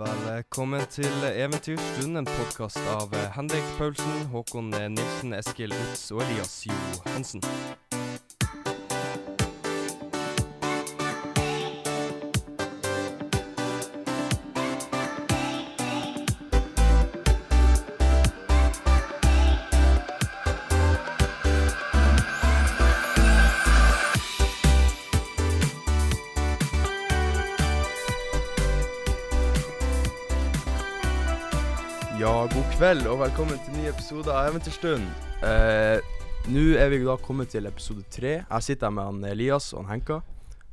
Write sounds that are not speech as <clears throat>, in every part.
Velkommen til Eventyrstund, en podkast av Henrik Paulsen, Håkon Nilsen, Eskil Utz og Elias Johansen. Ja, kveld og velkommen til ny episode av Eventyrstund. Eh, Nå er vi da kommet til episode tre. Jeg sitter her med han Elias og han Henka.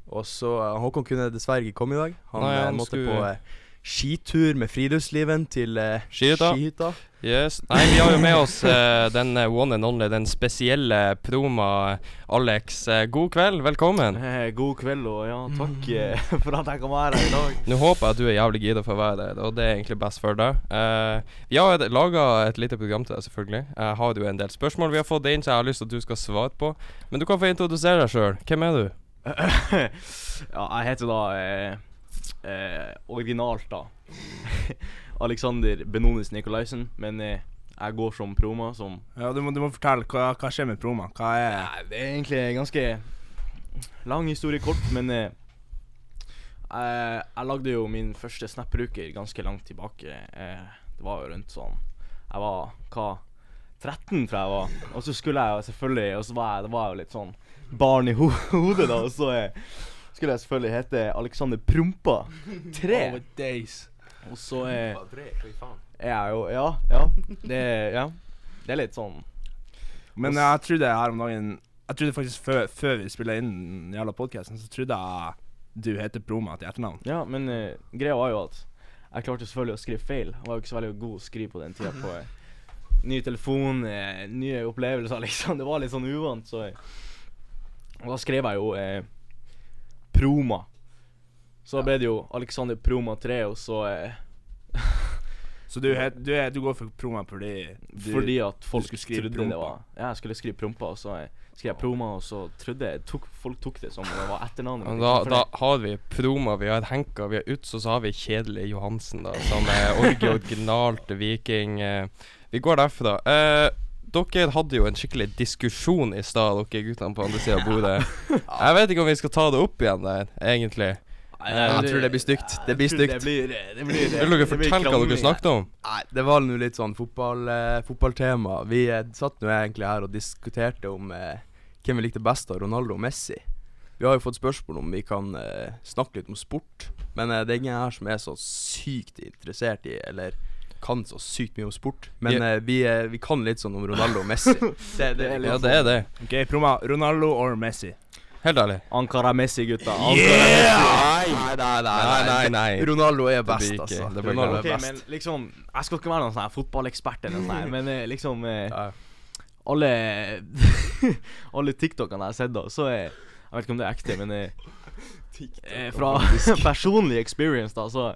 Og så eh, Håkon kunne dessverre ikke komme i dag. Han, Nei, eh, han måtte skulle- på eh, skitur med friluftsliven til eh, Skihytta. skihytta. Yes. Nei, vi har jo med oss eh, den eh, one and only, den spesielle Proma Alex. Eh, god kveld, velkommen. Eh, God kveld og ja, takk mm. for at jeg kan være her i dag. Nå håper jeg at du er jævlig gira for å være der, og det er egentlig best for deg. Eh, vi har laga et lite program til deg, selvfølgelig. Jeg har jo en del spørsmål vi har fått inn, så jeg har lyst til at du skal svare på. Men du kan få introdusere deg sjøl. Hvem er du? <laughs> ja, jeg heter da eh, originalt, da. <laughs> Alexander Benonis Nikolaisen. Men eh, jeg går som proma, som Ja, du må, du må fortelle hva, hva skjer med proma. Hva er Nei, Det er egentlig en ganske lang historie kort, men eh, jeg, jeg lagde jo min første Snap-bruker ganske langt tilbake. Eh, det var jo rundt sånn Jeg var hva 13, tror jeg var. Og så skulle jeg jo selvfølgelig Og så var jeg, det var jo litt sånn barn i ho hodet, da. Og så eh, skulle jeg selvfølgelig hete Alexander Prompa 3. Over days. Og så er jeg jo Ja, ja. Det, ja. det er litt sånn Men jeg trodde her om dagen Jeg trodde faktisk før, før vi spilla inn den jævla podkasten, så trodde jeg du heter Proma til etternavn. Ja, men uh, greia var jo at jeg klarte selvfølgelig å skrive feil. Jeg var jo ikke så veldig god å skrive på den tida på uh, ny telefon, uh, nye opplevelser, <laughs> liksom. Det var litt sånn uvant, så Og da skrev jeg jo Proma. Så ja. ble det jo Alexander Proma 3, og så eh, <laughs> Så du, het, du, er, du går for Proma fordi du Fordi at folk skulle skrive trodde prompa. det var Ja, jeg skulle skrive prompa, og så eh, skrev jeg proma, og så trodde jeg tok, Folk tok det som det var etternavnet. Mitt. Da, da har vi Proma, vi har Henka, vi har Utz, og så har vi Kjedelig Johansen, da. Som er originalt viking. Eh, vi går derfra. Eh, dere hadde jo en skikkelig diskusjon i stad, dere guttene på andre sida av bordet. Jeg vet ikke om vi skal ta det opp igjen der, egentlig. Nei, Jeg tror det blir stygt. Det blir jeg stygt. Det blir, det blir, Vil dere det fortelle hva dere snakket om? Nei, det var nå litt sånn fotball, eh, fotballtema. Vi eh, satt nå egentlig her og diskuterte om eh, hvem vi likte best av Ronaldo og Messi. Vi har jo fått spørsmål om vi kan eh, snakke litt om sport, men eh, det er ingen her som er så sykt interessert i, eller kan så sykt mye om sport. Men yeah. vi, eh, vi kan litt sånn om Ronaldo og Messi. det, <laughs> det, er Ja, det er det. OK, Proma. Ronaldo or Messi? Helt ærlig. Ankara Messi, gutta. Nei, nei, nei, Nei, nei, nei. Ronaldo er best, altså. Ronaldo er best. men liksom Jeg skal ikke være noen sånn fotballekspert, eller noe sånt, <laughs> men eh, liksom eh, Alle <laughs> Alle TikTokene jeg har sett, da, så er Jeg vet ikke om det er ekte, men eh, fra personlig experience, da, så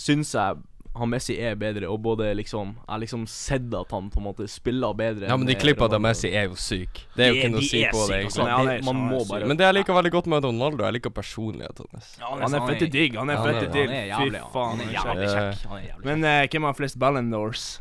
syns jeg han Messi er bedre, og både liksom Jeg har liksom sett at han på en måte spiller bedre. Ja, men de klippene til Messi er jo syke. Det er jo De ikke noe å si på det, egentlig. altså. Ja, er- Det- Man må bare Men det jeg liker veldig godt med Ronaldo, jeg liker personligheten hans. Ja, Han er fette digg. Han er fette digg. Fy faen. Han er er jævlig kjekk. Men eh, hvem har flest Ballon d'Ors?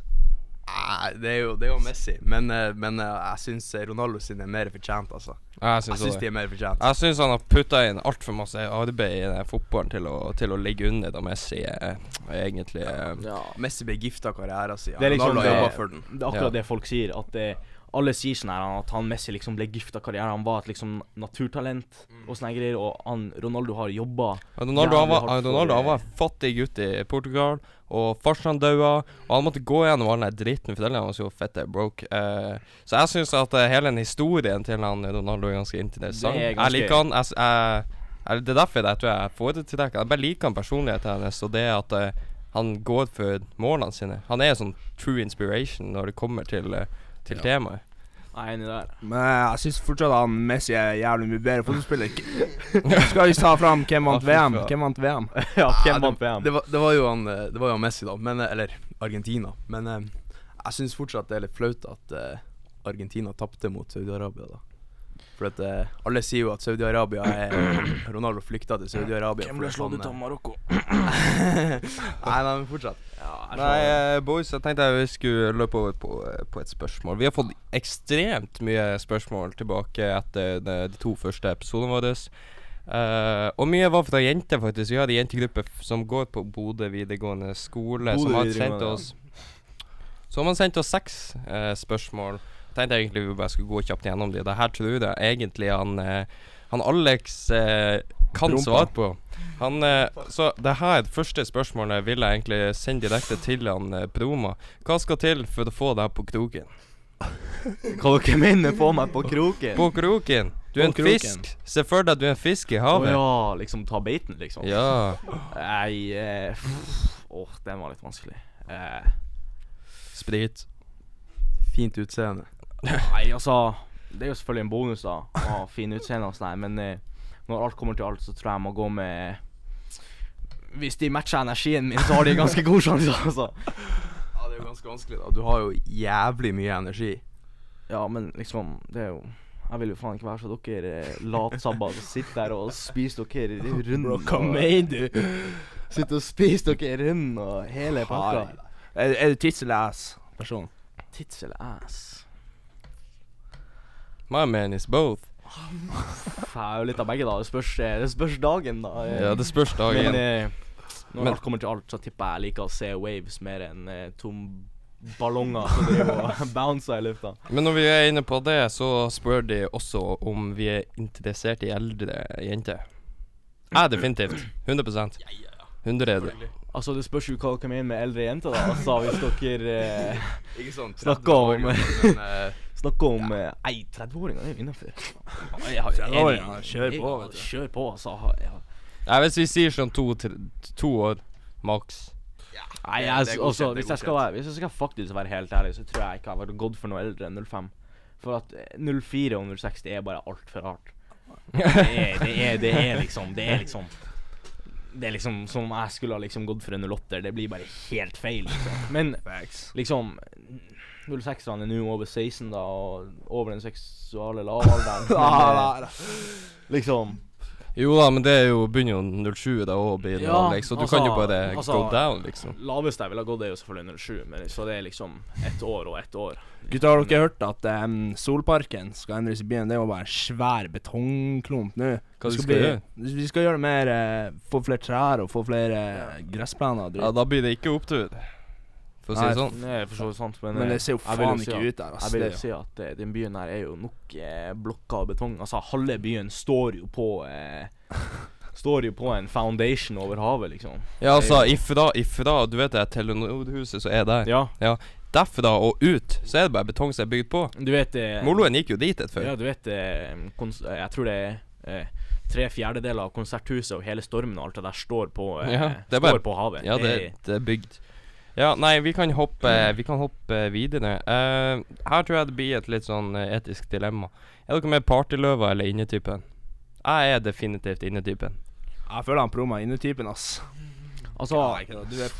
Nei, det er jo, det er jo Messi. Men, eh, men eh, jeg syns Ronaldo sin er mer fortjent, altså. Jeg Jeg syns de er mer fortjent. Jeg syns han har putta inn altfor masse arbeid i den fotballen til å, til å ligge under da Messi er, er egentlig ja. Ja. Messi ble gifta karrieren sin. Det er liksom Ronaldo det-. Det er akkurat Ja. det folk sier. At det, alle sier sånn her at han Messi liksom ble gifta karrieren. Han var et liksom naturtalent og sånne greier. Og han Ronaldo har jobba. Ronaldo, han var, for, Ronaldo han eh, var en fattig gutt i Portugal, og farsan daua. Og han måtte gå gjennom all den dritten, for han var så fette broke. Eh, så jeg syns at eh, hele den historien til han Ronaldo er ganske interessant. Det er Jeg ganske- liker han. Jeg, jeg, jeg, det er derfor jeg tror jeg foretrekker Jeg bare liker han personligheten hennes, og det at eh, han går for målene sine. Han er en sånn true inspiration når det kommer til, eh, til temaet. Jeg er enig der. Men jeg syns fortsatt han Messi er jævlig mye bedre fotballspiller. <laughs> Skal vi ta fram hvem vant VM? Hvem vant VM? <laughs> ja, hvem vant VM? Det var, det var jo han eh, Det var jo han Messi, da. Men, eh, eller Argentina. Men eh, jeg syns fortsatt det er litt flaut at eh, Argentina tapte mot Saudi-Arabia, da. For at eh, alle sier jo at Saudi-Arabia er Ronaldo flykta til Saudi-Arabia Hvem ble slått ut av Marokko? <clears throat> Nei, men fortsatt. Ja, Nei, eh, boys, jeg tenkte vi skulle løpe over på, eh, på et spørsmål. Vi har fått ekstremt mye spørsmål tilbake etter de, de to første episodene våre. Uh, og mye var fra jenter, faktisk. Vi har en jentegruppe som går på Bodø videregående skole, som har sendt oss Så har man sendt oss seks uh, spørsmål. Jeg tenkte egentlig vi bare skulle gå kjapt gjennom de. Det her tror jeg egentlig han, uh, han Alex eh, kan svare på. Han, eh, så det her første spørsmålet vil jeg egentlig sende direkte til han eh, Broma. Hva skal til for å få deg på kroken? Hva dere mener få meg på kroken? På kroken? Du er en kroken. fisk. Se for deg at du er en fisk i Å havet. ja, liksom ta beiten, liksom? Ja. Nei eh, Åh, den var litt vanskelig. Eh, Sprit. Fint utseende. <laughs> nei, altså Det er jo selvfølgelig en bonus, da. Å ha fin utseende og sånn, men eh, når alt kommer til alt, så tror jeg jeg må gå med Hvis de matcher energien min, så har de ganske god sjanse, altså. Ja, det er jo ganske vanskelig, da. Du har jo jævlig mye energi. Ja, men liksom, det er jo Jeg vil jo faen ikke være så dere eh, latsabber som sitter der og spiser dere rund. Bro, hva mener du? Sitter og spiser dere rund og hele pakka. Er, er du tits eller ass person? Tits eller ass? My man is both. Er jo litt av begge, da. Det spørs, eh, det spørs dagen, da. Ja, det spørs Men dagen. eh, når Men- alt kommer til alt, så tipper jeg jeg liker å se waves mer enn eh, tom ballonger som driver og <laughs> bouncer i lufta. Men når vi er inne på det, så spør de også om vi er interessert i eldre jenter. Jeg definitivt. 100 100 Altså, det spørs jo hva dere mener med eldre jenter, da. Altså, hvis dere eh, Ikke sånn <laughs> Snakker om- 30 år gammel, men, eh, snakker om eh, Nei, 30-åringer er jo innafor. 30-åringer, kjør på, vet du. Kjør på, altså. Ja. Nei, Hvis vi sier sånn to, to år maks Nei, jeg, er altså, godkjent, er hvis, jeg skal være, hvis jeg skal faktisk være helt ærlig, så tror jeg ikke jeg hadde gått for noe eldre enn 05. For at eh, 04 og 06 det er bare altfor rart. Det er, det, er, det er liksom Det er liksom Det er liksom som om jeg skulle ha liksom gått for en 08-er. Det blir bare helt feil. Liksom. Men liksom 06-erne er nå over 16, da, og over den seksuale lavalderen. <laughs> Men, da. liksom Jo da, men det er jo begynner jo 07 da òg, å bli Ja, vanlig, så du altså- kan jo bare altså- go down, liksom. Laveste jeg ville gått, er jo selvfølgelig 07, men så det er liksom ett år og ett år. Gutter, har dere hørt at um, Solparken skal endres i byen? Det er jo bare en svær betongklump nå. Hva skal, skal bli- gjøre? Vi skal gjøre det mer uh, Få flere trær og få flere uh, gressplaner. Ja, da blir det ikke opptur, for å si det sånn. Nei, for så vidt sant, men, Men eh, det ser jo jeg vil faen si ikke at- ut der. Jeg Altså, vil jo si at eh, den byen her er jo nok eh, blokka av betong. Altså, halve byen står jo på eh, <laughs> Står jo på en foundation over havet, liksom. Ja, altså, ifra, ifra Du vet det Telenor-huset som er der. Ja, Derfra og ut, så er det bare betong som er bygd på. du vet eh, Moloen gikk jo dit et før. Ja, du vet eh, kons eh, Jeg tror det er eh, tre fjerdedeler av konserthuset og hele stormen og alt det der står på, eh, Ja, det er står bare- på havet. Ja, det, det er bygd. Ja, nei, vi kan hoppe, vi kan hoppe videre. Uh, her tror jeg det blir et litt sånn eh, etisk dilemma. Er dere mer partyløver eller innetypen? Jeg er definitivt innetypen. Jeg føler han prommer innetypen, ass. Altså, Ja, ikke det. Du er,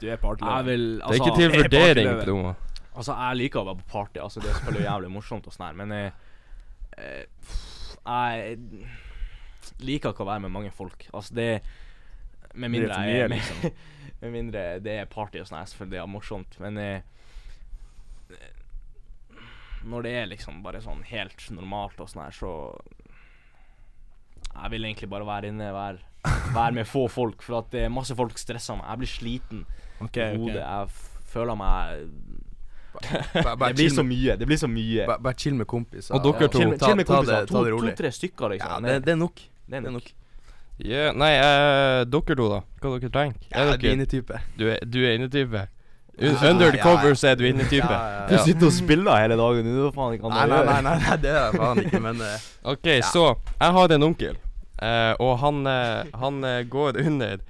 du er jeg partyløver. vil Det er altså, ikke til er vurdering. Promo. Altså, jeg liker å være på party. Altså, det er selvfølgelig jævlig morsomt og sånn her, men jeg, eh, jeg liker ikke å være med mange folk. Altså, det Med det mindre jeg er mye, med, liksom? <laughs> med mindre det er party og sånn selvfølgelig det er morsomt, men eh, når det er liksom bare sånn helt normalt og sånn her, så Jeg vil egentlig bare være inne, være, være med få folk, for at det er masse folk stresser meg. Jeg blir sliten Ok, i ok. Okay. Jeg føler meg Bare, bare, <laughs> Det blir chill så mye. Det blir så mye. bare, bare chill med kompiser. Og dere to. Chill, med- Ta- chill med ta kompiser. det- ta det rolig. To-tre stykker, liksom. Ja, det, det er nok. det er Det er nok. Yeah, nei, eh, dere to, da? Hva dere trenger? Ja, Er jeg blir dere innetype. Du er, du er innetype? Ja, Under the ja, ja. covers er du innetype? Ja, ja, Du sitter og spiller hele dagen. Du faen ikke Nei, nei, nei, nei, nei, det er jeg faen ikke, men uh, <laughs> OK, så jeg har en onkel, uh, og han, uh, han går under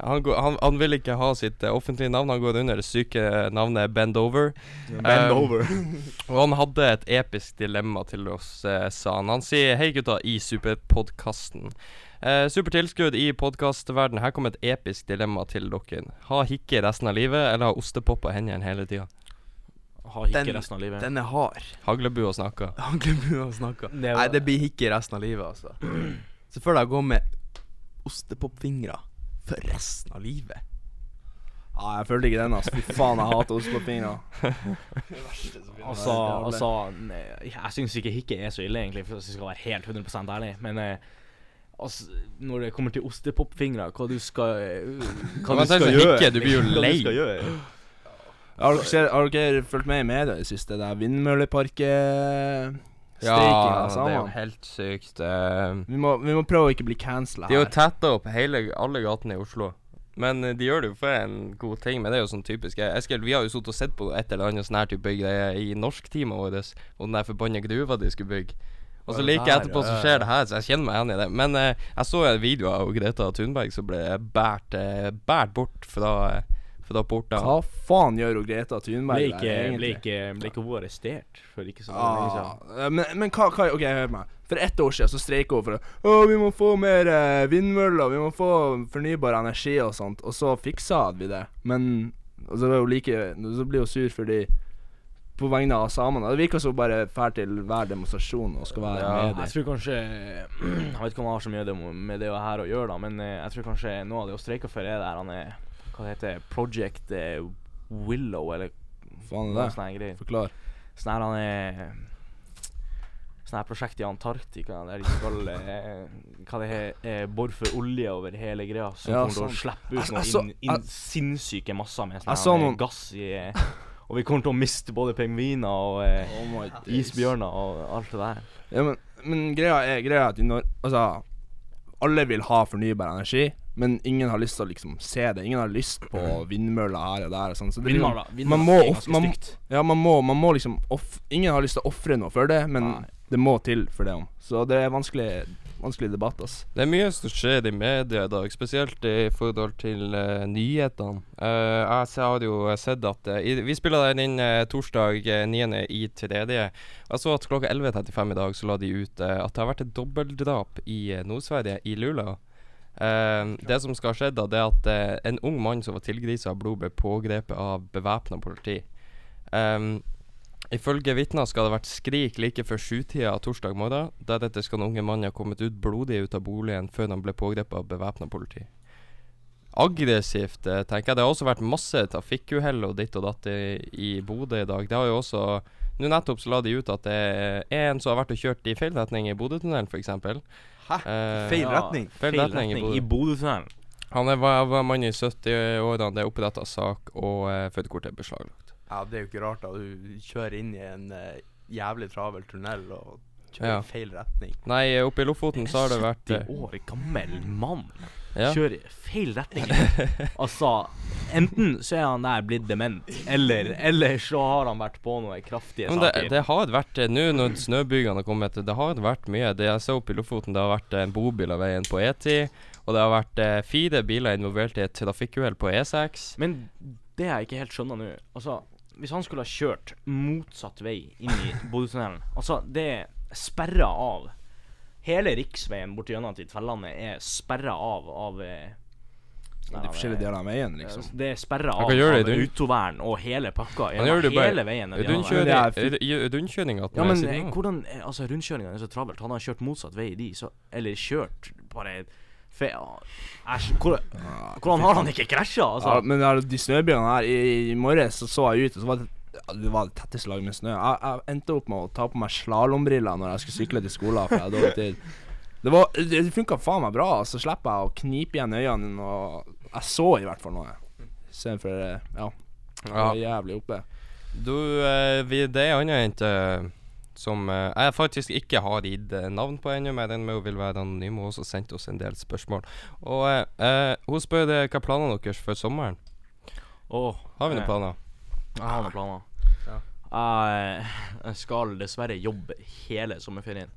han, går, han, han vil ikke ha sitt offentlige navn, han går under det syke navnet Bend Over. Bend Um, over. <laughs> Og han hadde et episk dilemma til oss, sa han. Han sier hei gutta i Superpodkasten. Eh, Supertilskudd i podkastverden. Her kommer et episk dilemma til dere. Ha hikke resten av livet, eller ha ostepop på hendene hele tida? Ha hikke Den- resten av livet. den er hard. Haglebua snakka. Haglebu og snakka. <laughs> Nei, det blir hikke resten av livet, altså. <clears throat> Så føler jeg å gå med ostepopfingre. for resten av livet. Ja, jeg følte ikke den, altså. Fy faen, jeg hater ostepopfingre. <laughs> Altså, altså nei, Jeg syns ikke hikke er så ille, egentlig, hvis jeg skal være helt 100 ærlig. Men eh, altså, når det kommer til ostepopfingre, hva du skal eh, Hva du skal gjøre hikke, du blir jo lei. Har dere, har dere fulgt med i media i det siste? Det er vindmølleparket Ja, det er jo helt sykt. Uh, Vi må, vi må prøve å ikke bli cancela De har jo her. tetta opp hele, alle gatene i Oslo. Men eh, de gjør det jo for en god ting. Men det er jo sånn typisk Eskild, Eskil, vi har jo sittet og sett på et eller annet sånn her type greie i norsktimen vår, og den der forbanna gruva de skulle bygge. Og så liker like etterpå så skjer det her, så jeg kjenner meg igjen i det. Men eh, jeg så en video av Greta Thunberg som ble båret eh, bort fra, fra. Hva faen gjør hun Greta Thunberg Ble der, ikke, ble ikke, ble ikke hun arrestert for ikke så lenge siden? Ah, eh, men, men hva, hva Ok, hør meg. For ett år siden så streika hun for å vi må få mer eh, vindmøller, vi må få fornybar energi og sånt. Og så fiksa vi det. Men og så, var hun like, så blir hun sur fordi På vegne av samene. Det virker som bare drar til hver demonstrasjon og skal være Ja, med Jeg tror kanskje <clears throat> Jeg vet ikke om det har så mye med det her å gjøre, da, men eh, jeg tror kanskje noe av det å streike for er der han er Hva det heter Project eh, Willow, eller Faen er det? sånne greier. Forklar. Sånn her han er Sånn her prosjekt i Antarktika der de skal eh, Hva det heter Bore for olje over hele greia. Som Ja, kommer til å slippe ut noen så- sinnssyke masser med sånn gass i <laughs> Og vi kommer til å miste både pingviner og eh, Oh isbjørner og alt det der. Ja, men, men greia er greia at når, Altså, alle vil ha fornybar energi, men ingen har lyst til å liksom se det. Ingen har lyst på vindmøller her og der og sånn. Så det vindmøller, Vindmøller man må er ganske man- stygt. Ja, man må, man må liksom off Ingen har lyst til å ofre noe for det, men Nei. det må til for det. om Så det er vanskelig Vanskelig debatt, ass. Det er mye som skjer i media i dag, spesielt i forhold til uh, nyhetene. Uh, jeg har jo sett at uh, Vi spiller den inn torsdag eh, 9. i tredje. Jeg så at klokka 11.35 i dag så la de ut at det har vært et dobbeltdrap i Nord-Sverige, i Lula. Uh, det som skal ha skjedd, da, det er at uh, en ung mann som var tilgrisa av blod, ble pågrepet av bevæpna politi. Um, Ifølge vitner skal det ha vært skrik like før sjutida torsdag morgen. Deretter skal den unge mannen ha kommet ut blodig ut av boligen før han ble pågrepet av bevæpna politi. Aggressivt, eh, tenker jeg. Det har også vært masse trafikkuhell og ditt og datt i, i Bodø i dag. Det har jo også Nå nettopp så la de ut at det er en som har vært og kjørt i feil retning i Bodøtunnelen, f.eks. Hæ? Eh, Feil Ja. feil, Feil retning i i Bodø. Bodøtunnelen. Han er, var, var mann i 70-årene, det er oppretta sak, og eh, førerkortet er beslaglagt. Ja, det er jo ikke rart da du kjører inn i en uh, jævlig travel tunnel og kjører Ja. i feil retning. Nei, eh, oppe i Lofoten så har det vært eh, 70 år gammel mann ja. kjører i feil retning. altså, enten så er han der blitt dement, eller, eller så har han vært på noen kraftige Men det, saker. det har vært eh, Nå når snøbygene har kommet, det har vært mye. Det jeg så oppe i Lofoten, det har vært en bobil av veien på E10. Og det har vært eh, fire biler involvert i et trafikkuhell på E E6. Men det jeg ikke helt skjønner nå Altså, hvis han skulle ha kjørt motsatt vei inn i <laughs> Bodøtunnelen Altså, det er sperra av Hele riksveien borti gjennom til Tvellandet er sperra av av eh, sånn De forskjellige eh, delene av veien, liksom. Det er sperra av, av i autovern og hele pakka. Han gjør det bare hele veien. gjennom der. Rundkjøring det er fi- r- i- Rundkjøring Ja, men eh, av. hvordan Altså, rundkjøringa er så travelt. Han har kjørt motsatt vei de, så Eller kjørt bare fe, Æsj. hvor- Hvordan har han ikke krasja, altså? Ja, men de snøbyene her I, I morges så, så jeg ut, og så var det ja, det var det tetteste laget med snø. Jeg, jeg endte opp med å ta på meg slalåmbriller når jeg skulle sykle til skolen, for jeg hadde dårlig tid. Det, var, det, funka faen meg bra. Så slipper jeg å knipe igjen øynene, og jeg så i hvert fall noe. Istedenfor Ja. Ja. var jævlig oppe. Du, eh, vi, det er ei anna jente som uh, jeg faktisk ikke har gitt eh, navn på ennå, men den med hun vil være anonym. Hun har også sendt oss en del spørsmål. Og uh, eh, hun spør eh, hva er planene deres for sommeren. Oh, Har vi noen planer? Jeg har noen planer. Ja. Jeg, jeg skal dessverre jobbe hele sommerferien.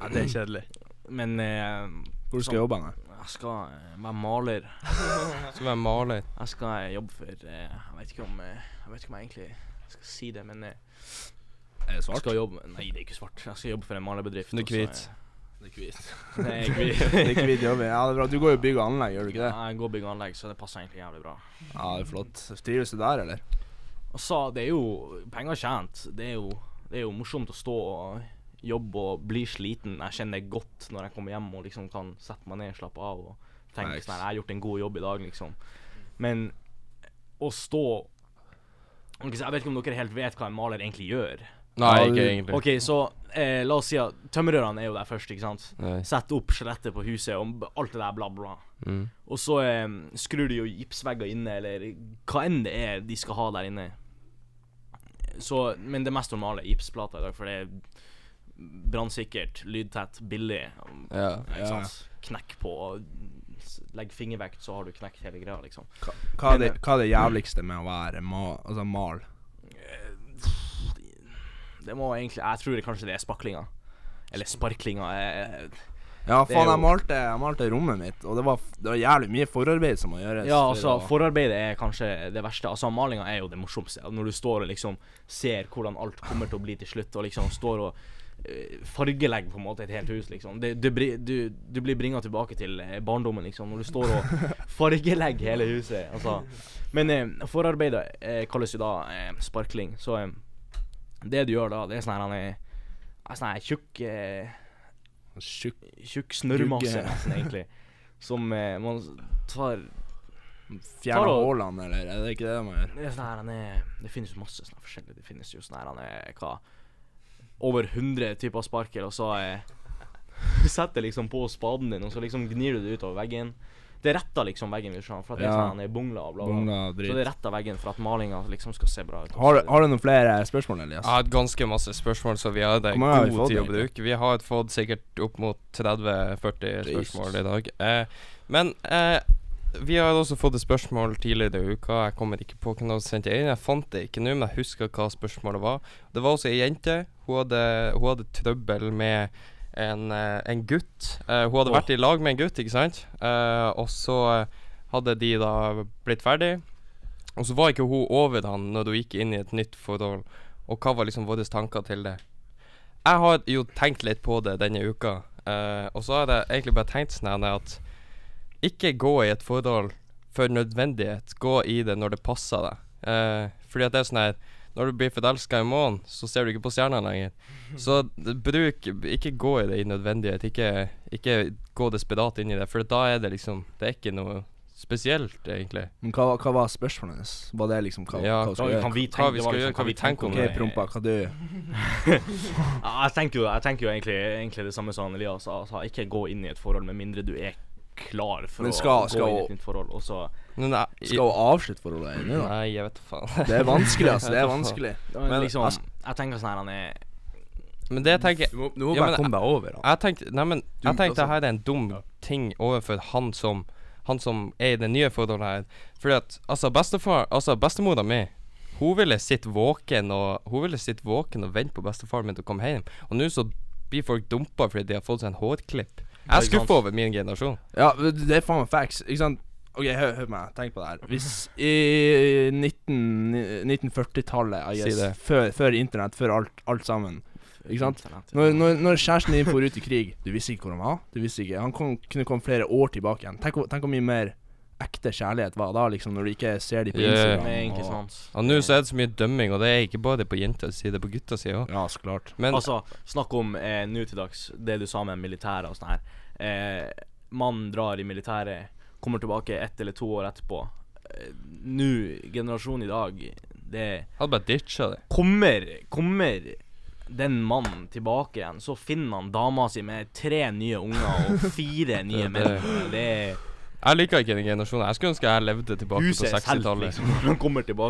Ja, det er kjedelig. Men eh, Hvor skal du jobbe Med? jeg skal være maler. <laughs> Skal være maler. Jeg skal jobbe for Jeg vet ikke om Jeg vet ikke om jeg egentlig skal si det, men Er det svart? skal jobbe Nei, det er ikke svart. Jeg skal jobbe for en malerbedrift. Du er hvit. Det er hvit. Det er hvit. Hvit jobb. Ja, det er bra. Du går jo bygg og anlegg, gjør du ikke det? Jeg går bygg og anlegg, så det passer egentlig jævlig bra. Ja, det er flott. Trives du der, eller? Altså, det er jo penger tjent. Det er jo, det er jo morsomt å stå og jobbe og bli sliten. Jeg kjenner det godt når jeg kommer hjem og liksom kan sette meg ned, slappe av og tenke sånn her, Jeg har gjort en god jobb i dag, liksom. Men å stå Jeg vet ikke om dere helt vet hva en maler egentlig gjør. Nei, ikke egentlig. Ok, så eh, la oss si at tømmerørene er jo der først, ikke sant. Nei. Sette opp skjelettet på huset og alt det der, bla, bla. Mm. Og så eh, skrur de jo gipsvegger inne, eller hva enn det er de skal ha der inne. Så, men det mest normale er gipsplater i dag, for det er brannsikkert, lydtett, billig. Ja. Ikke Ja. Knekk på Legg fingervekt, så har du knekt hele greia, liksom. Hva, hva, er det, hva er det jævligste med å være ma, altså mal? Det må egentlig Jeg tror det kanskje det er spaklinga. Eller sparklinga. eh, Ja, faen, jeg malte, jeg malte rommet mitt, og det var, det var jævlig mye forarbeid som må gjøres. Ja, altså, for forarbeidet er kanskje det verste. Altså, malinga er jo det morsomste. Når du står og liksom ser hvordan alt kommer til å bli til slutt, og liksom står og eh, fargelegger på en måte et helt hus, liksom. Det, du, du, du blir bringa tilbake til eh, barndommen, liksom, når du står og <laughs> fargelegger hele huset. Altså. Men eh, forarbeidet eh, kalles jo da eh, sparkling, så eh, det du gjør da, det er sånn her han er Sånn her tjukk eh, Tjukk Tjukk snørrmasse, nesten, egentlig. <laughs> Som eh, man tar Fjerne hullene, eller er det ikke det man gjør? Det, er sånn her, han er, det finnes masse sånne forskjellige. Det finnes jo sånn her han er hva Over 100 typer sparkel, og så eh, <laughs> setter liksom på spaden din, og så liksom gnir du det utover veggen. Det retter liksom veggen, du for at Ja. sånn han er bungla og bla, bla. Bungla Så det retter veggen for at malinga liksom skal se bra ut. Har, du- har du noen flere spørsmål, Elias? Jeg har hatt ganske masse spørsmål, så vi hadde god har vi god tid å bruke. Vi har fått sikkert opp mot 30-40 Jesus. spørsmål i dag. Eh, men eh, vi har også fått et spørsmål tidligere i uka. Jeg kommer ikke på hvem som sendte det inn. Jeg fant det ikke nå, men jeg husker hva spørsmålet var. Det var også ei jente. Hun hadde, hun hadde trøbbel med en, eh, en gutt. Uh, hun hadde oh. vært i lag med en gutt, ikke sant? Uh, og så hadde de da blitt ferdig. Og så var ikke hun over han når hun gikk inn i et nytt forhold. Og hva var liksom våre tanker til det? Jeg har jo tenkt litt på det denne uka, Uh, og så har jeg egentlig bare tenkt sånn at ikke gå i et forhold for nødvendighet. Gå i det når det passer deg. Fordi at det er sånn her Når du blir forelska i månen, så ser du ikke på stjernene lenger. <laughs> Så bruk Ikke gå i det i nødvendighet. Ikke, ikke gå desperat inn i det, for da er det liksom Det er ikke noe spesielt, egentlig. Men hva, hva var spørsmålet hennes? Var det liksom hva, Ja, hva Hva gjøre? kan vi Hva tenke, vi det var skal gjøre, hva vi tenker om Ok, det. prompa, hva du <laughs> Ja, jeg tenker jo, jeg tenker jo egentlig, egentlig det samme som Elias. Altså, ikke gå inn i et forhold med mindre du er klar for skal, å gå skal inn i et nytt forhold. Og så Men jeg, Skal hun avslutte forholdet ennå, da? Nei, jeg vet faen. Det er vanskelig, altså. Det er <laughs> vanskelig. men Men, liksom, altså- jeg tenker sånn her Han er Men det tenker jeg Du må, du må Ja, bare men- komme deg over han. Jeg tenkte Nei, men Du, jeg tenkte altså- her er en dum ting overfor han som Han som er i det nye forholdet her. Fordi at Altså, bestefar Altså, bestemora mi Hun ville sitte våken og Hun ville sitte våken og vente på bestefaren min til å komme hjem. Og nå så blir folk dumpa fordi de har fått seg en hårklipp. Jeg er skuffa over min generasjon. Ja, det er faen meg facts. Ikke sant? Ok, hør, hør på meg. Tenk på det her. Hvis i 1940-tallet, Si før, før internett, før alt, alt sammen Ikke sant? Når, når, når kjæresten din for ut i krig Du visste ikke hvor han var. Du visste ikke Han kom, kunne komme flere år tilbake igjen. Tenk, tenk hvor mye mer ekte kjærlighet var da, liksom, når du ikke ser dem på. Instagram. Yeah. og- Og nå så er det så mye dømming, og det er ikke bare på jentas side, det er på guttas side òg. Ja, så klart. Men altså, snakk om eh, nå til dags, det du sa med militæret og sånn her. Eh, Mannen drar i militæret, kommer tilbake ett eller to år etterpå. Eh, Nå, generasjonen i dag, det hadde bare ditcha det. Kommer, kommer den mannen tilbake igjen, så finner han dama si med tre nye unger og <laughs> fire nye menn. det- Det er Jeg liker ikke den generasjonen. Jeg skulle ønske jeg levde tilbake huset på er 60-tallet. liksom.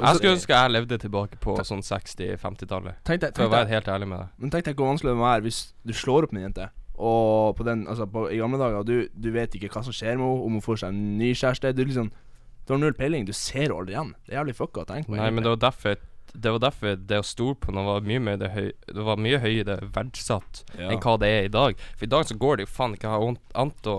Jeg skulle ønske jeg levde tilbake på sånn 60-50-tallet. For å være helt ærlig med deg. men tenk deg hvor vanskelig det må være hvis du slår opp med en jente, og på den, altså på, i gamle dager, du, du vet ikke hva som skjer med henne, om hun får seg en ny kjæreste. Du liksom Du har null peiling. Du ser henne aldri igjen. Det er jævlig fucka å tenke på. Nei, men det var derfor det var derfor det å stole på noe var mye, mer det, høy, det var mye høyere verdsatt Ja. enn hva det er i dag. For i dag så går det jo faen ikke annet å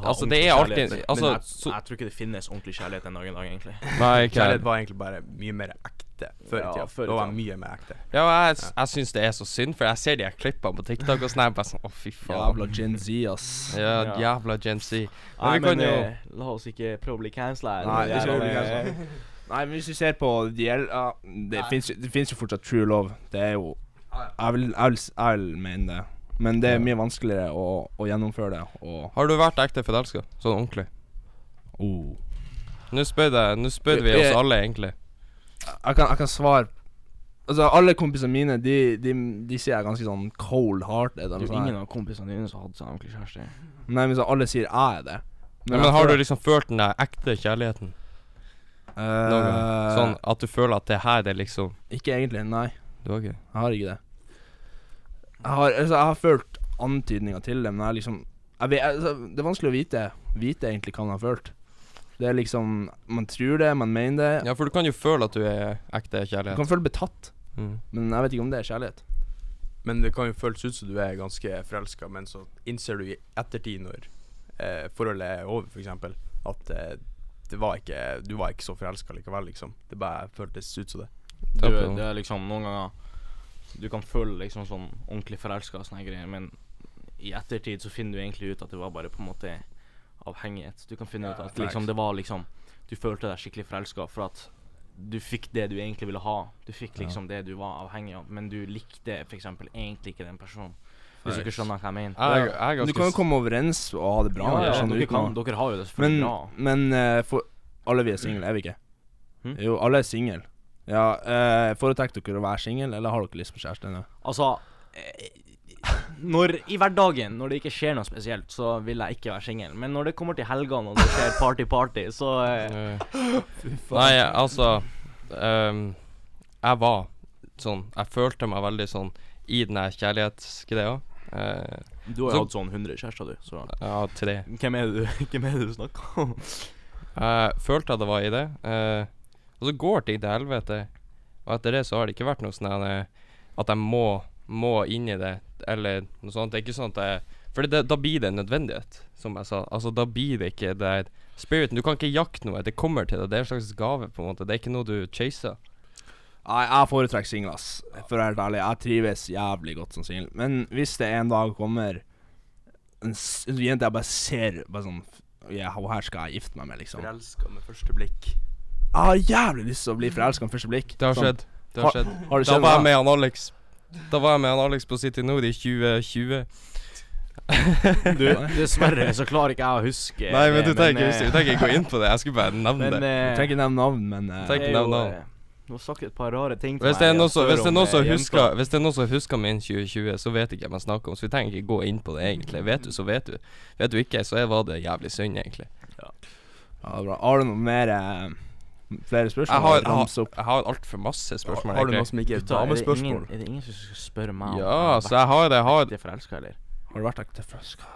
Altså, det er alltid. Altså, Men jeg, jeg tror ikke det finnes ordentlig kjærlighet den dag i dag, egentlig. Nei, ikke Kjærlighet var egentlig bare mye mer ekte før i Ja, før i Da var tida. mye mer ekte. Ja, jeg, jeg syns det er så synd, for jeg ser de her klippene på TikTok og sånn. jeg er Bare sånn, Å, fy faen. Jævla Gen Z, ass. Ja, Ja. jævla Gen Z. Nei, vi kan men jo- eh, la oss ikke prøve å bli cancela. Nei, vi skal Jævla- bli cancela. Nei, men hvis vi ser på de el- ja, Det fins jo- det fortsatt true love. Det er jo Jeg vil, jeg vil, jeg vil mene det. Men det er mye vanskeligere å, å gjennomføre det. Og Har du vært ekte forelska? Sånn ordentlig? Oh. Nå spør vi oss alle, egentlig. Jeg kan, jeg kan svare Altså, alle kompisene mine, de, de, de sier jeg ganske sånn cold hearted. Det er jo sånn ingen av kompisene dine som hadde seg ordentlig kjæreste. Nei, men så alle sier jeg er det. Men, men har du liksom følt den der ekte kjærligheten? Uh. Eh, Sånn at du føler at det her er liksom Ikke egentlig, nei. Du har ikke Jeg har ikke det. Jeg har, altså, jeg har følt antydninger til det, men jeg liksom jeg vet, altså, Det er vanskelig å vite Vite egentlig hva man har følt. Det er liksom Man tror det, man mener det. Ja, for du kan jo føle at du er ekte kjærlighet. Du kan føle betatt, Mm. men jeg vet ikke om det er kjærlighet. Men det kan jo føles ut som du er ganske forelska, men så innser du i ettertid, når eh, forholdet er over, f.eks., at eh, det var ikke, du var ikke så forelska likevel, liksom. Det bare føltes ut som det. Du, det er liksom noen ganger Du kan føle liksom sånn ordentlig forelska og sånne greier, men i ettertid så finner du egentlig ut at det var bare på en måte avhengighet. Du kan finne ut at liksom det var liksom Du følte deg skikkelig forelska for at du fikk det du egentlig ville ha. Du fikk liksom det du var avhengig av, men du likte f.eks. egentlig ikke den personen. Hvis du ikke skjønner hva jeg mener. Jeg, jeg jeg du kan jo komme overens og ha det bra. Ja, ja, dere, kan, dere har jo det selvfølgelig bra. men uh, for alle vi er single, er vi ikke? Hm? Jo, alle er single. Ja, uh, Foretrekker dere å være single, eller har dere lyst på kjæreste ennå? Altså eh, når, I hverdagen, når det ikke skjer noe spesielt, så vil jeg ikke være singel. Men når det kommer til helgene og det skjer party-party, så eh, Eh, Nei, altså um, Jeg var sånn Jeg følte meg veldig sånn i den her kjærlighetsgreia. Uh, Du har Så- jo hatt sånn 100 kjærester, du. Så Ja, tre. hvem er det du, <laughs> hvem er det du snakker om? Jeg følte at det var i det. Uh, og så går ting til helvete. Og etter det så har det ikke vært noe sånn at jeg må, må inn i det, eller noe sånt. Det er ikke sånn at jeg For det, da blir det en nødvendighet, som jeg sa. Altså Da blir det ikke det er spiriten. Du kan ikke jakte noe. Det kommer til deg. Det er en slags gave, på en måte. Det er ikke noe du chaser. Nei, jeg foretrekker single, ass. For å være helt ærlig. Jeg trives jævlig godt som singel. Men hvis det en dag kommer en, jente jeg bare ser bare sånn yeah, hun her skal jeg gifte meg med, liksom. Forelska med første blikk. Jeg har jævlig lyst til å bli forelska med første blikk. Det har Sånn. skjedd. Det har Ha- skjedd. Har det Da var jeg med med han Alex. Da var jeg med han Alex på City Nord i 2020. <laughs> Du, <laughs> dessverre så klarer ikke jeg å huske Nei, men du det, trenger eh, ikke du trenger ikke gå inn på det. Jeg skulle bare nevne Men det. Du trenger ikke nevne navn, men eh, er jo, nevne navn. eh, Du har sagt et par rare ting til Hvis meg noe hvis det er noen som eh, husker. Hvis det er noen som husker min 2020, så vet ikke hvem jeg snakker om. Så vi trenger ikke gå inn på det, egentlig. Vet du, så vet du. Vet du ikke, så var det jævlig synd, egentlig. ja, det er bra. Har du noe mer eh, Flere spørsmål? Jeg har, jeg opp? har, jeg har altfor masse spørsmål, Har du noe som ikke er damespørsmål? er er det ingen som skal spørre meg om Ja, så jeg har det. Jeg har forelska, eller? Har du vært ekte forelska?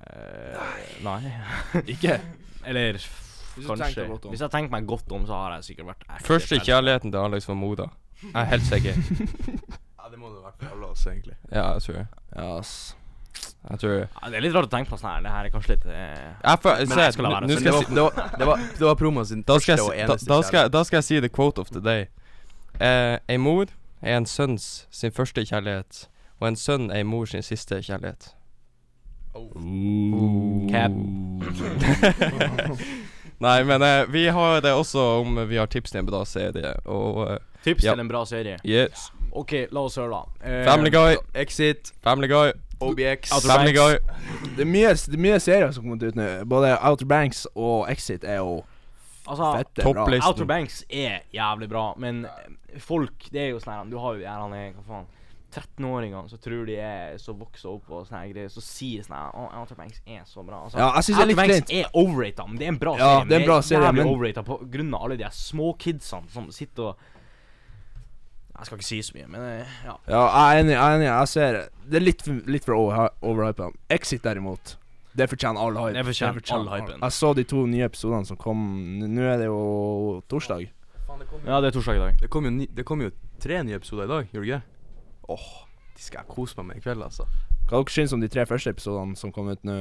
Uh, nei. <laughs> Ikke? Eller Hvis kanskje. Hvis jeg tenker meg godt om, så har jeg sikkert vært ekte Første kjærligheten til Alex var Moda. Jeg er helt sikker. <laughs> Ja, det må det være for alle oss, egentlig. Ja, jeg tror det. Ja, ass. Jeg tror det. Ja, det er litt rart å tenke på sånn her. Det her er kanskje litt eh, Men jeg skal la være, Det var, det det var, det var promo sin da skal, første og jeg, da, eneste da, skal, da skal jeg si the quote of the day. Eh, ei mor er en sønns sin første kjærlighet, og en sønn er ei mor sin siste kjærlighet. Cap. <laughs> Nei, men eh, vi har det også om vi har tips til en bra serie, og eh, Tips Ja. til en bra serie. yes. OK, la oss høre, da. Eh, Family Guy, Exit, Family Guy, OBX Outer Family Guy. Det er mye, det er mye serier som kommer ut nå. Både Outer Banks og Exit er jo Altså, fette bra. Outer Banks er jævlig bra, men eh, folk Det er jo sånn her Du har jo er, hva faen 13-åringene som tror de er så vokser opp og sånne greier, så sier sånn her oh, Outer Banks er så bra. Altså, Ja, jeg synes det er Outer Banks er overrata, men det er en bra Ja, serie. det er en bra serie, jævlig men- overrated på grunn av alle de små kidsene som sitter og Jeg skal ikke si så mye, men eh, ja. Ja, jeg er enig. Jeg er enig Jeg ser Det er litt, litt for over, overhypa. Exit, derimot, det fortjener all hype. Det fortjener all hypen. Jeg så de to nye episodene som kom Nå er det jo torsdag. ja, det er torsdag i dag. Det kom jo, ni, det kom jo tre nye episoder i dag, gjorde det ikke? Åh, de skal jeg kose meg med i kveld, altså. Hva dere syns om de tre første episodene som kom ut nå?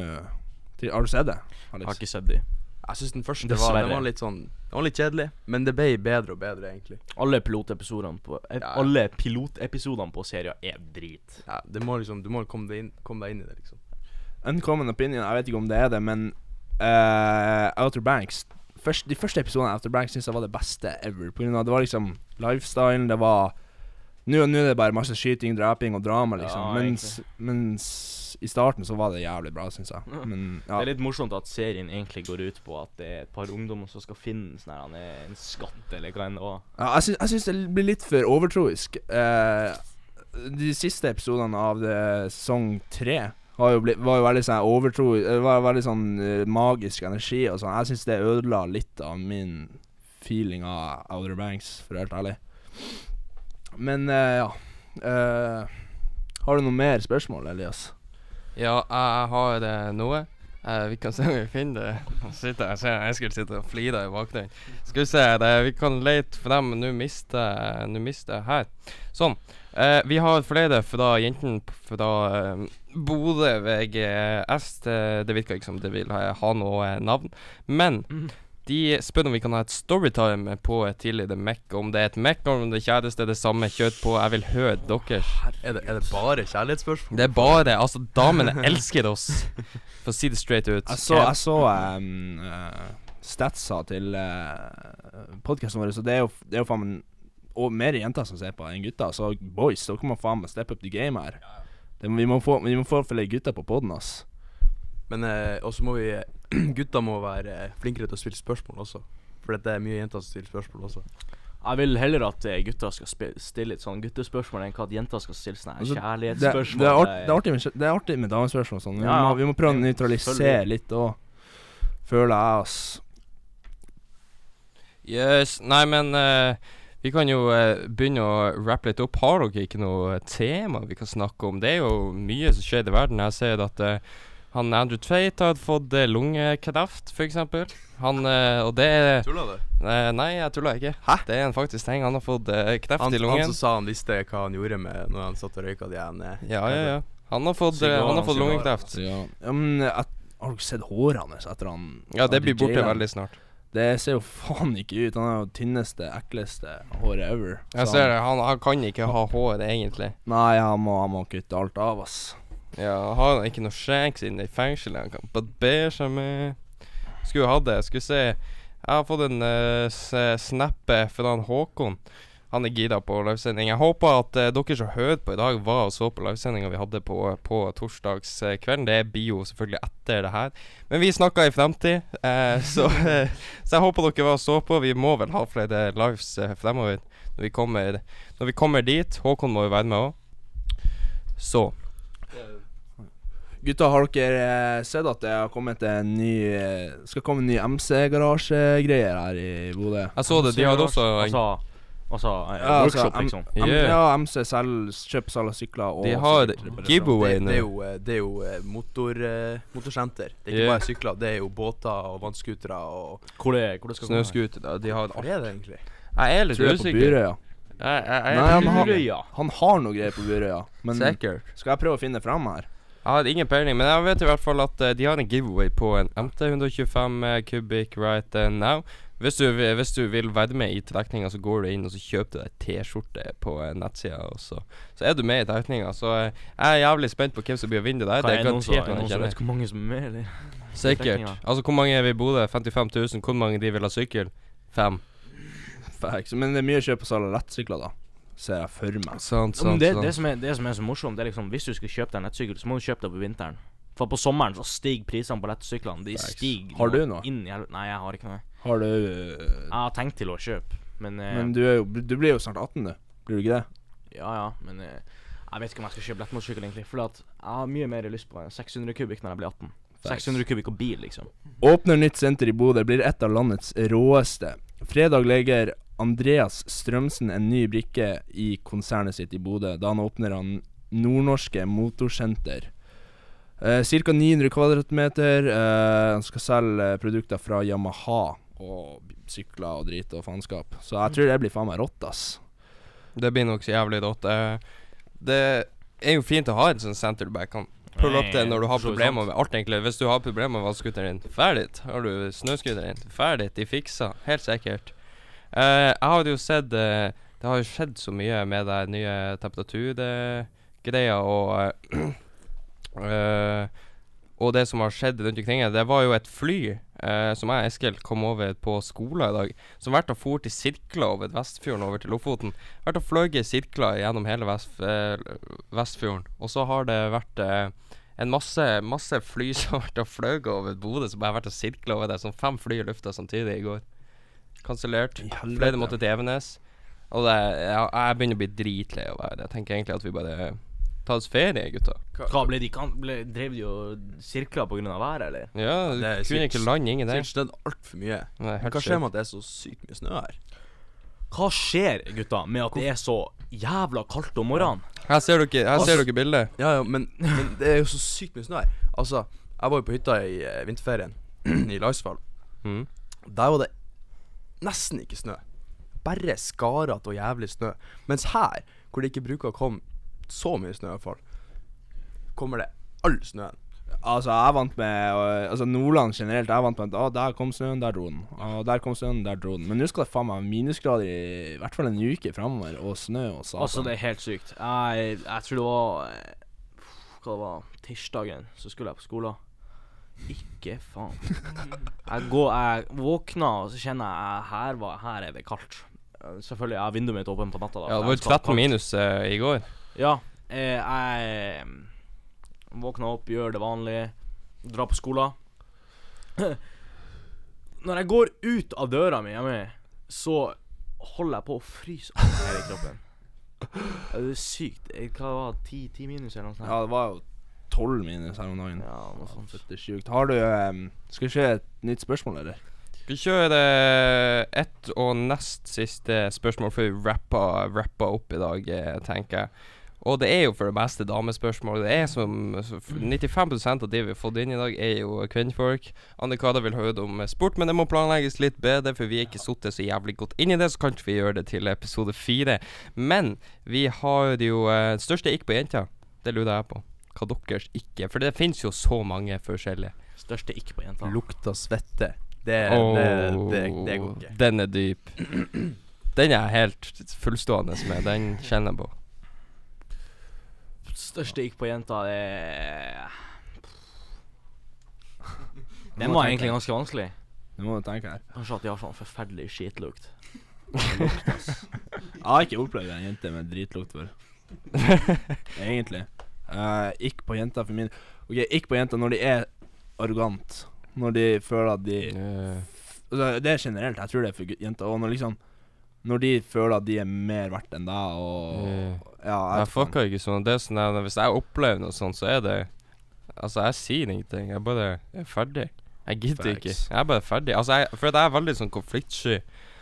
Har du sett det? Jeg har ikke sett de. Jeg syns den første var, den var litt sånn Den var litt kjedelig, men det ble bedre og bedre, egentlig. Alle pilotepisodene på ja, Ja. Alle pilotepisodene på serien er drit. Ja, det må liksom Du må komme deg inn, komme deg inn i det, liksom. Uncommon opinion, jeg vet ikke om det er det, men uh, Outer Banks først, De første episodene av Outer Banks syns jeg var det beste ever. På grunn av Det var liksom lifestylen, det var Nå nå er det bare masse skyting, draping og drama, liksom. Ja, mens, mens I starten så var det jævlig bra, syns jeg. Ja. Det er litt morsomt at serien egentlig går ut på at det er et par ungdommer som skal finne sånn her, er en skatt, eller hva enn det var. Ja, jeg, syns, jeg syns det blir litt for overtroisk. Eh, de siste episodene av sesong tre var jo, blitt, var jo veldig sånn overtro var veldig sånn eh, magisk energi og sånn. Jeg syns det ødela litt av min feeling av Outer Banks, for å være helt ærlig. Men eh, ja. Eh, har du noe mer spørsmål, Elias? Ja, jeg har uh, noe. Uh, vi kan se om vi finner det. Nå <laughs> sitter jeg, jeg ser Eskil sitter og flirer i bakgrunnen. Skal vi se, det, vi kan lete frem Nå mister jeg jeg her. Sånn. Uh, vi har flere fra jentene fra uh, Bodø VGS. Det, det virker ikke som det vil ha, ha noe navn. Men de spør om vi kan ha et storytime på et tidligere Mac. Om det er et Mac, om det kjæreste er det samme. Kjøtt på. Jeg vil høre deres. Er det, er det bare kjærlighetsspørsmål? Det er bare Altså, damene elsker oss. For å si det straight ut. Jeg så, jeg så um, uh, statsa til uh, podkasten vår, så det er jo, det er jo faen meg og mer jenter som ser på enn gutter. Så boys, dere må faen meg steppe up the game her. Det, vi, må få, vi må få flere gutter på poden, ass. Men eh, også må vi <clears throat> Gutta må være flinkere til å stille spørsmål også. For det er mye jenter som stiller spørsmål også. Jeg vil heller at eh, gutter skal spi- stille litt sånn guttespørsmål, enn hva at jenter skal stille sånne Altså, Det, kjærlighetsspørsmål. det, er art, det, er artig med, det er artig med damespørsmål og sånn. Vi, Ja, ja. må- vi må prøve å nøytralisere litt òg, føler jeg, ass. Yes. Nei, men eh, vi kan jo eh, begynne å rappe litt opp. Har dere ikke noe tema vi kan snakke om? Det er jo mye som skjer i verden. Jeg ser at eh, han Andrew Tveit har fått uh, lungekreft, f.eks. Han eh, Og det er Tulla du? eh, Nei, jeg tuller ikke. Hæ? Det er en faktisk ting. Han har fått eh, kreft Han, i han lungen. som sa han visste hva han gjorde med når han satt og røyka de eh, Ja, ja, ja. Han har fått, eh, han har fått lungekreft. Ja. men at, har dere sett håret hans etter han Ja, det blir borte veldig snart. Det ser jo faen ikke ut. Han er jo tynneste, ekleste håret ever. Jeg ser det. Han, han kan ikke ha hår, egentlig. Nei, han må, han må kutte alt av, ass. Ja, har han ikke noe skjenk inne i fengselet han kan barbere seg med? Skulle jo hatt det. Skulle se Jeg har fått en uh, snappe fra han Håkon. Han er gira på livesending. Jeg håper at uh, dere som hørte på i dag, var og så på livesendinga vi hadde på, på torsdagskvelden. Det blir jo selvfølgelig etter det her. Men vi snakka i fremtid, eh, <laughs> så, eh, så jeg håper dere var og så på. Vi må vel ha flere lives eh, fremover når vi, kommer, når vi kommer dit. Håkon må jo være med òg. Så Gutta, har dere eh, sett at det har kommet en ny eh, Skal komme en ny MC-garasjegreier her i Bodø? jeg så det. De hadde også en Altså, altså eh, Ja, altså, workshop, liksom. Yeah. Ja, MC selv, kjøp salg av sykler og De har giveaway nå. det eh, det er jo motor, motorsenter. Det er ikke Yeah. bare sykler, det er jo båter og vannskutere og Hvor det, hvor det skal snøscootere. De har alt. Hvor er det egentlig? Jeg er litt jeg usikker. Byrøya. Jeg, jeg, jeg, Nei, han har, han har noe greier på Byrøya. Men Sikkert. skal jeg prøve å finne fram her? Jeg har ingen peiling, men jeg vet i hvert fall at eh, de har en giveaway på en MT125 eh, Cubic right eh, now. Hvis du, hvis du vil være med i trekninga, så går du inn og så kjøper du deg T-skjorte på nettsida. Så, så er du med i trekninga. Så jeg er jævlig spent på hvem som blir å vinne det der. Hva Det er er garantert er noen som vet hvor mange som er med, eller? <laughs> Sikkert. Altså, hvor mange er vi i Bodø? 55 000. Hvor mange de vil ha sykkel? Fem. Facts. Men det er mye kjøp og salg av lettsykler, da. Ser jeg for meg. Sant, men sant, det, sant. det, som er, det som er så morsomt, Det er liksom hvis du skal kjøpe deg en nettsykkel, så må du kjøpe deg på vinteren. For på sommeren så stiger prisene på lettsyklene. De stiger Har du noe? Inn i hel Nei, jeg har ikke noe. Har du øh, Jeg har tenkt til å kjøpe, men, uh, Men du, er jo, du blir jo snart 18, du. Blir du ikke det? Ja ja, men uh, jeg vet ikke om jeg skal kjøpe lettmotorsykkel, egentlig. For at jeg har mye mer lyst på 600 kubikk når jeg blir 18. Facts. 600 kubikk og bil, liksom. Åpner nytt senter i Bodø, blir et av landets råeste. Fredag legger Andreas Strømsen en ny brikke i konsernet sitt i Bodø, da han åpner han Nordnorske Motorsenter. Eh, Ca. 900 kvadratmeter. Eh, han skal selge produkter fra Yamaha og sykler og drit og faenskap. Så jeg tror det blir faen meg rått, ass. Det blir nok så jævlig rått. Eh, Det er jo fint å ha et sånt senter du bare kan pulle opp til når du har problemer med alt, egentlig. Hvis du har problemer med vannscooteren din, ferdig. Har du snøscooteren din, ferdig. De fikser. Helt sikkert. Eh, jeg har jo sett eh, Det har jo skjedd så mye med den nye temperaturgreia og <clears throat> eh, Og det som har skjedd rundt omkring. Det var jo et fly eh, som jeg og Eskil kom over på skolen i dag, som vært og for til sirkler over Vestfjorden over til Lofoten. Vært og i sirkler gjennom hele Vestf eh, Vestfjorden. Og så har det vært eh, en masse, masse fly <laughs> som har vært og fløyet over Bodø, som bare har vært og sirkla over det. Sånn fem fly i lufta samtidig i går. Kansellert. Flere måtte til Evenes. Og det, jeg, jeg begynner å bli dritlei av det. Jeg tenker egentlig at vi bare tar oss ferie, gutta. Hva ble de kan, ble, Drev de og sirkla pga. været, eller? Ja, du det kunne sykt, ikke lande ingen der. Sikkert skjedd altfor mye. Nei, Hva skjer med at det er så sykt mye snø her? Hva skjer, gutta, med at det er så jævla kaldt om morgenen? Her ser dere, her ser dere bildet. Ja, ja, men, men det er jo så sykt mye snø her. Altså, jeg var jo på hytta i eh, vinterferien <clears throat> i Laisvall. Mm. Der var det nesten ikke snø. Bare skarete og jævlig snø. Mens her, hvor det ikke bruker å komme så mye snø, i hvert fall, kommer det all snøen. Altså, jeg vant med øh, Altså, Nordland generelt, jeg vant med at ah, der kom snøen, der dro den. Ah, der kom snøen, der dro den. Men nå skal det faen meg minusgrader i, i hvert fall en uke framover, og snø og satan. Altså, det er helt sykt. Jeg, jeg tror det var eh, Hva det var Tirsdagen så skulle jeg på skolen. Ikke faen. Jeg, går, jeg våkna, og så kjenner jeg her, var, her er det kaldt. Eh, Selvfølgelig jeg har vinduet mitt åpent på natta. da Ja, det var jo skal ha 13 minus eh, i går. Ja. Eh, jeg Våkner våkna opp, gjør det vanlige, drar på skolen. <clears throat> Når jeg går ut av døra mi hjemme, så holder jeg på å fryse av hele kroppen. Det er sykt. Eh, Hva var det? 10, 10 minus eller noe sånt? Ja, det var jo tolv minus her om dagen. Ja, noe sånt. Det er sjukt. Har du um, Skal vi se et nytt spørsmål, eller? Vi kjører ett og nest siste spørsmål før vi rapper, rapper opp i dag, eh, tenker jeg. Og det er jo for det meste damespørsmål. Det er som så f- 95 av de vi har fått inn i dag, er jo kvinnfolk. Anne-Kada vil høre om eh, sport, men det må planlegges litt bedre, for vi er ikke sittet så jævlig godt inn i det, så kan ikke vi gjøre det til episode fire. Men vi har jo det største ikke på jenter. Det lurer jeg på. Hva deres ikke For det finnes jo så mange forskjellige. Største ikke på jenta. Lukta svette. Det, det, det, det går ikke. Den er dyp. <clears throat> Den er jeg helt fullstående med. Den kjenner jeg på. Største ikke på jenta, er Den var egentlig ganske vanskelig. Det må du tenke her. Kanskje at de har sånn forferdelig skitlukt. <laughs> Jeg har ikke opplevd en jente med dritlukt før. <laughs> Egentlig. Uh, ikke på jenter for min Ok, ikke på jenter når de er arrogant. Når de føler at de yeah. altså, Det er generelt. Jeg tror det er for jenter. Og når liksom Når de føler at de er mer verdt enn deg, og yeah. Ja, jeg fucker ikke sånn. Det er sånn at Hvis jeg opplever noe sånt, så er det Altså, jeg sier ingenting. Jeg bare er ferdig. Jeg gidder ikke. Jeg er bare ferdig. Altså, jeg, for jeg er veldig sånn konfliktsky.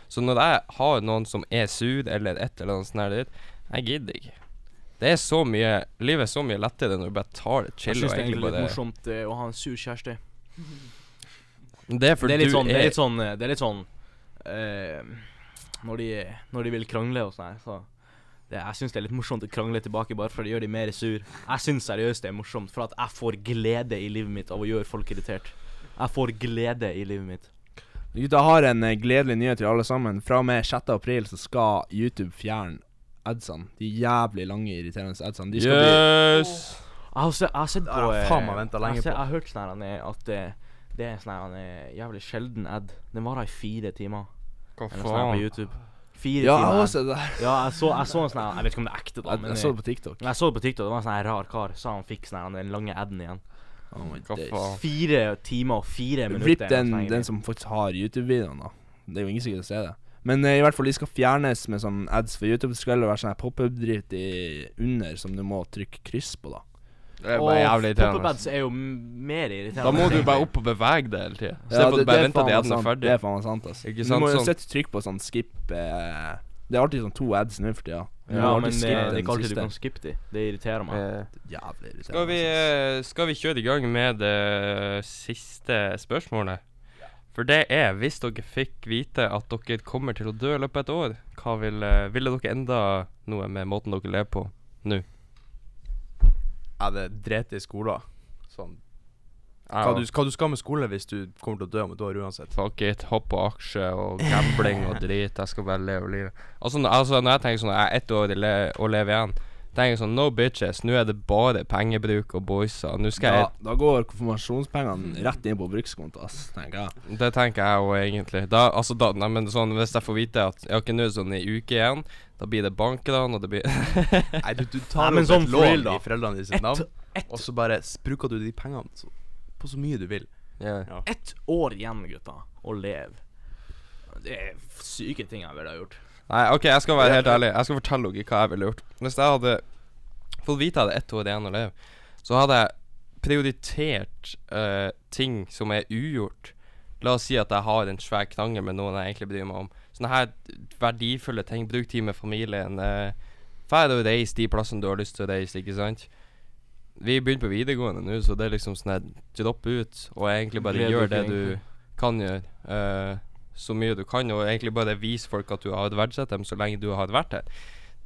Så når jeg har noen som er sur, eller et eller annet sånt jeg gidder ikke. Det er så mye Livet er så mye lettere når du bare tar det Jeg chill syns det er litt morsomt eh, å ha en sur kjæreste. Det er fordi Det er litt sånn Det er er litt sånn, eh, det er litt sånn eh, når, de, når de vil krangle og sånn her, så det, Jeg syns det er litt morsomt å krangle tilbake bare for det gjør de mer sur. Jeg syns seriøst det er morsomt, for at jeg får glede i livet mitt av å gjøre folk irritert. Jeg får glede i livet mitt. Gutta har en eh, gledelig nyhet til alle sammen. Fra og med 6. april så skal YouTube fjerne adsene. De jævlig lange, irriterende adsene. De skal bli Yes! Jeg har, sett, jeg har sett på jeg har faen meg ventet lenge jeg, har på. jeg har hørt sånn her, at det, det er sånn her, eh, jævlig sjelden ad. Den varer i fire timer. Hva Eller sånn på faen? YouTube. Fire Ja, jeg har sett det. Ja, jeg så, jeg så en sånn her Jeg vet ikke om det er ekte, da. Men jeg så det på TikTok. jeg så det på TikTok. Det var en sånn her rar kar. Sa han fikk sånn her, den lange aden igjen. Oh my days. Fire timer og fire minutter. Flipp den, den som faktisk har YouTube-videoen, da. Det er jo ingen som gidder å se det. Men eh, i hvert fall, de skal fjernes med sånn ads for YouTube. Det skal heller være sånn pop-up-dritt under som du må trykke kryss på, da. Det er bare jævlig irriterende. pop-up ads er jo mer irriterende. Da må du bare <laughs> opp og bevege deg hele tida. Ja, Se på at det- det er faen meg sant. Det er faen meg sant, ass. Ikke Du må jo sånn- sette trykk på sånn skip eh, Det er alltid sånn to ads nå for tida. Ja, alltid men eh, det er ikke alltid siste. du kan skippe de. Det irriterer meg. Eh, Jævlig irriterende. Skal vi, eh, skal vi kjøre i gang med det siste spørsmålet? For det er, hvis dere fikk vite at dere kommer til å dø i løpet av et år, hva ville, ville dere enda noe med måten dere lever på nå? Jeg hadde drept i skolen. Sånn hva du, hva du skal med skole hvis du kommer til å dø om et år uansett? Fuck it, hopp på aksje og gambling og <laughs> drit. Jeg skal bare leve livet. Altså, altså når jeg tenker sånn Jeg er ett år å leve igjen. Tenker jeg sånn No bitches. Nå er det bare pengebruk og boyser. Nå skal Da, jeg da går konfirmasjonspengene rett inn på brukskonto, ass, tenker jeg. Det tenker jeg òg, egentlig. Da, altså, da, nei, men sånn, Hvis jeg får vite at jeg har ikke nå sånn i uke igjen, da blir det bankran, og det blir <laughs> Nei, du, du tar Nei, opp sånn et lån da. i foreldrene dine sitt navn. og så bare bruker du de pengene så, på så mye du vil. Ja. Ja. Ett år igjen, gutta, å leve. Det er syke ting jeg ville ha gjort. Nei, OK, jeg skal være helt ærlig. Jeg skal fortelle dere hva jeg ville gjort. Hvis jeg hadde fått vite jeg hadde ett år igjen å leve, så hadde jeg prioritert uh, ting som er ugjort. La oss si at jeg har en svær krangel med noen jeg egentlig bryr meg om. Sånne her verdifulle ting. Bruk tid med familien. Uh, Fær og reis de plassene du har lyst til å reise, ikke sant? Vi begynner på videregående nå, så det er liksom sånn her dropp ut, og egentlig bare gjør det du kan gjøre. eh, så mye du kan, og egentlig bare vise folk at du har verdsatt dem så lenge du har vært her.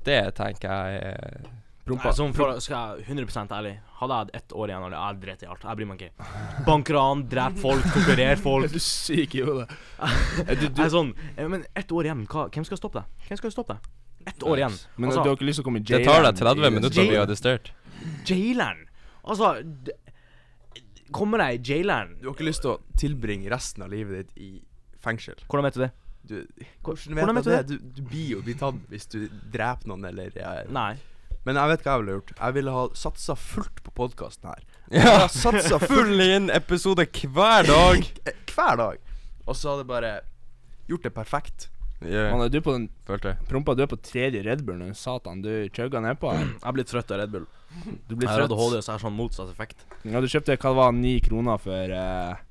Det tenker jeg er Nei, sånn for, skal jeg 100 ærlig Hadde jeg hatt ett år igjen, og jeg dreit i alt. Jeg bryr meg ikke. Banker an, dreper folk, torturerer <laughs> folk. Du er syk i hodet. Jeg er sånn eh, Men ett år igjen, hva, hvem skal stoppe deg? Hvem skal stoppe deg? Ett år igjen. Men Altså, du har ikke lyst til å komme i Det tar deg 30 minutter å bli Jail- arrestert. Jaileren. Altså Kommer jeg i jaileren Du har ikke lyst til å tilbringe resten av livet ditt i fengsel. Hvordan vet du det? Du, Hvordan hvordan vet vet du det? det? Du, du blir jo bli tatt hvis du dreper noen, eller ja. Nei. Men jeg vet hva jeg ville gjort. Jeg ville ha satsa fullt på podkasten her. Ja, satsa <laughs> full inn episode hver dag. <laughs> Eh, Hver dag. Og så hadde jeg bare gjort det perfekt. Yeah. Man, er du på den følte jeg. Prompa, du er på tredje Red Bull nå. Satan, du chugga nedpå her. <clears throat> Jeg blir trøtt av Red Bull. Du blir Jeg har trøtt. ADHD, så jeg har sånn motsatt effekt. Ja, du kjøpte hva det var ni kroner for uh,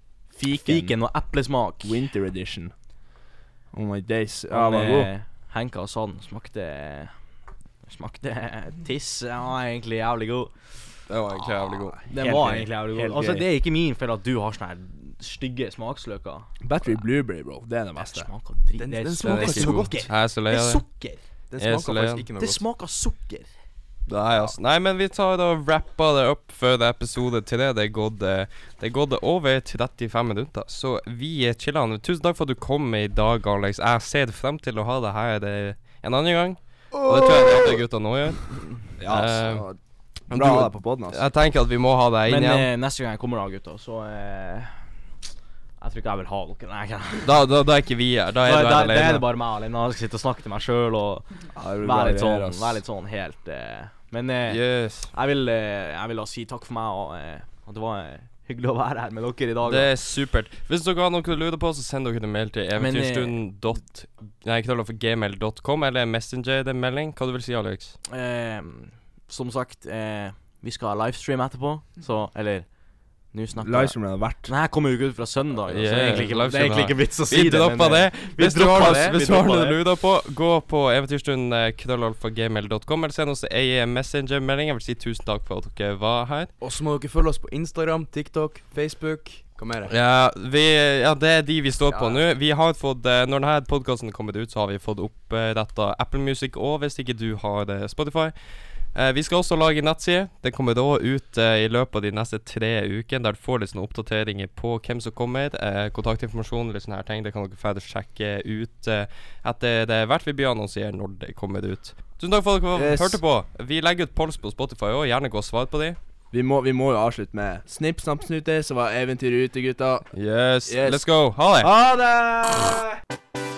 fiken. Fiken og eplesmak. Winter edition. Oh my days. Ja, den var god. Henka sa den smakte Smakte tiss. Den var egentlig jævlig god. Det var egentlig jævlig god. Den Helt var egentlig jævlig god. Altså. Det er ikke min feil at du har sånne her stygge smaksløker. Battery blueberry, bro. Det er det Det beste. Den- smaker dritt den Den smaker er ikke ikke så godt. Jeg er så lei Det er av det. sukker. Den er så smaker faktisk ikke noe godt. Det smaker sukker. Nei, altså. Nei, men vi tar og rapper det opp før det er episode tre. Det er gått eh, Det er gått over 35 minutter, så vi er chiller'n. Tusen takk for at du kom i dag, Alex. Jeg ser frem til å ha det her eh, en annen gang. Og det tror jeg de andre gutta nå gjør. Ja, altså. Men Bra å ha deg på poden, altså. jeg tenker at vi må ha deg inn Men igjen. eh, neste gang jeg kommer da, gutta, så eh, Jeg tror ikke jeg vil ha dere. Nei, ikke. Da, da, da er ikke vi her. Da Da, er da, du da, her er det bare meg alene. Jeg skal sitte og snakke til meg sjøl og Ja, være litt sånn, vær litt sånn helt eh, Men eh, Yes. jeg, vil, eh, jeg vil da si takk for meg, og eh, at det var eh, hyggelig å være her med dere i dag. Det er supert. Hvis dere har noe å lurer på, så send dere en mail til eventyrstunden.gmail.com eller Messenger, det er Messenger-melding. Hva du vil si, Alex? Eh, som sagt, eh, vi skal ha livestream etterpå, så Eller Livestreamen hadde vært Nei, her kommer jo ikke ut fra søndag, så det er egentlig ikke, det er egentlig ikke vits å si Vi det. droppa men, eh, det. vi Hvis du har droppa noe, det, vi hvis du har noe du det. lurer på, gå på eventyrstund eh, eller send oss ei messengermelding. Jeg vil si tusen takk for at dere var her. Og så må dere følge oss på Instagram, TikTok, Facebook. Hva mer? Ja, vi, ja, det er de vi står på nå. Vi har fått eh, Når denne podkasten kommer ut, så har vi fått oppretta Apple Music òg, hvis ikke du har eh, Spotify. Eh, vi skal også lage nettside. Den kommer da ut eh, i løpet av de neste tre ukene. Der du får litt sånne oppdateringer på hvem som kommer. Eh, kontaktinformasjon, eller sånne her ting. Det kan dere ferdig sjekke ut etter det hvert vi blir annonsert når det kommer ut. Tusen takk for at dere Yes. hørte på. Vi legger ut polls på Spotify òg. Gjerne gå og svar på de. Vi må, vi må jo avslutte med Snipp, snapp, snute, så var eventyret ute, gutta. Yes. Yes. Let's go. Ha det. Ha det!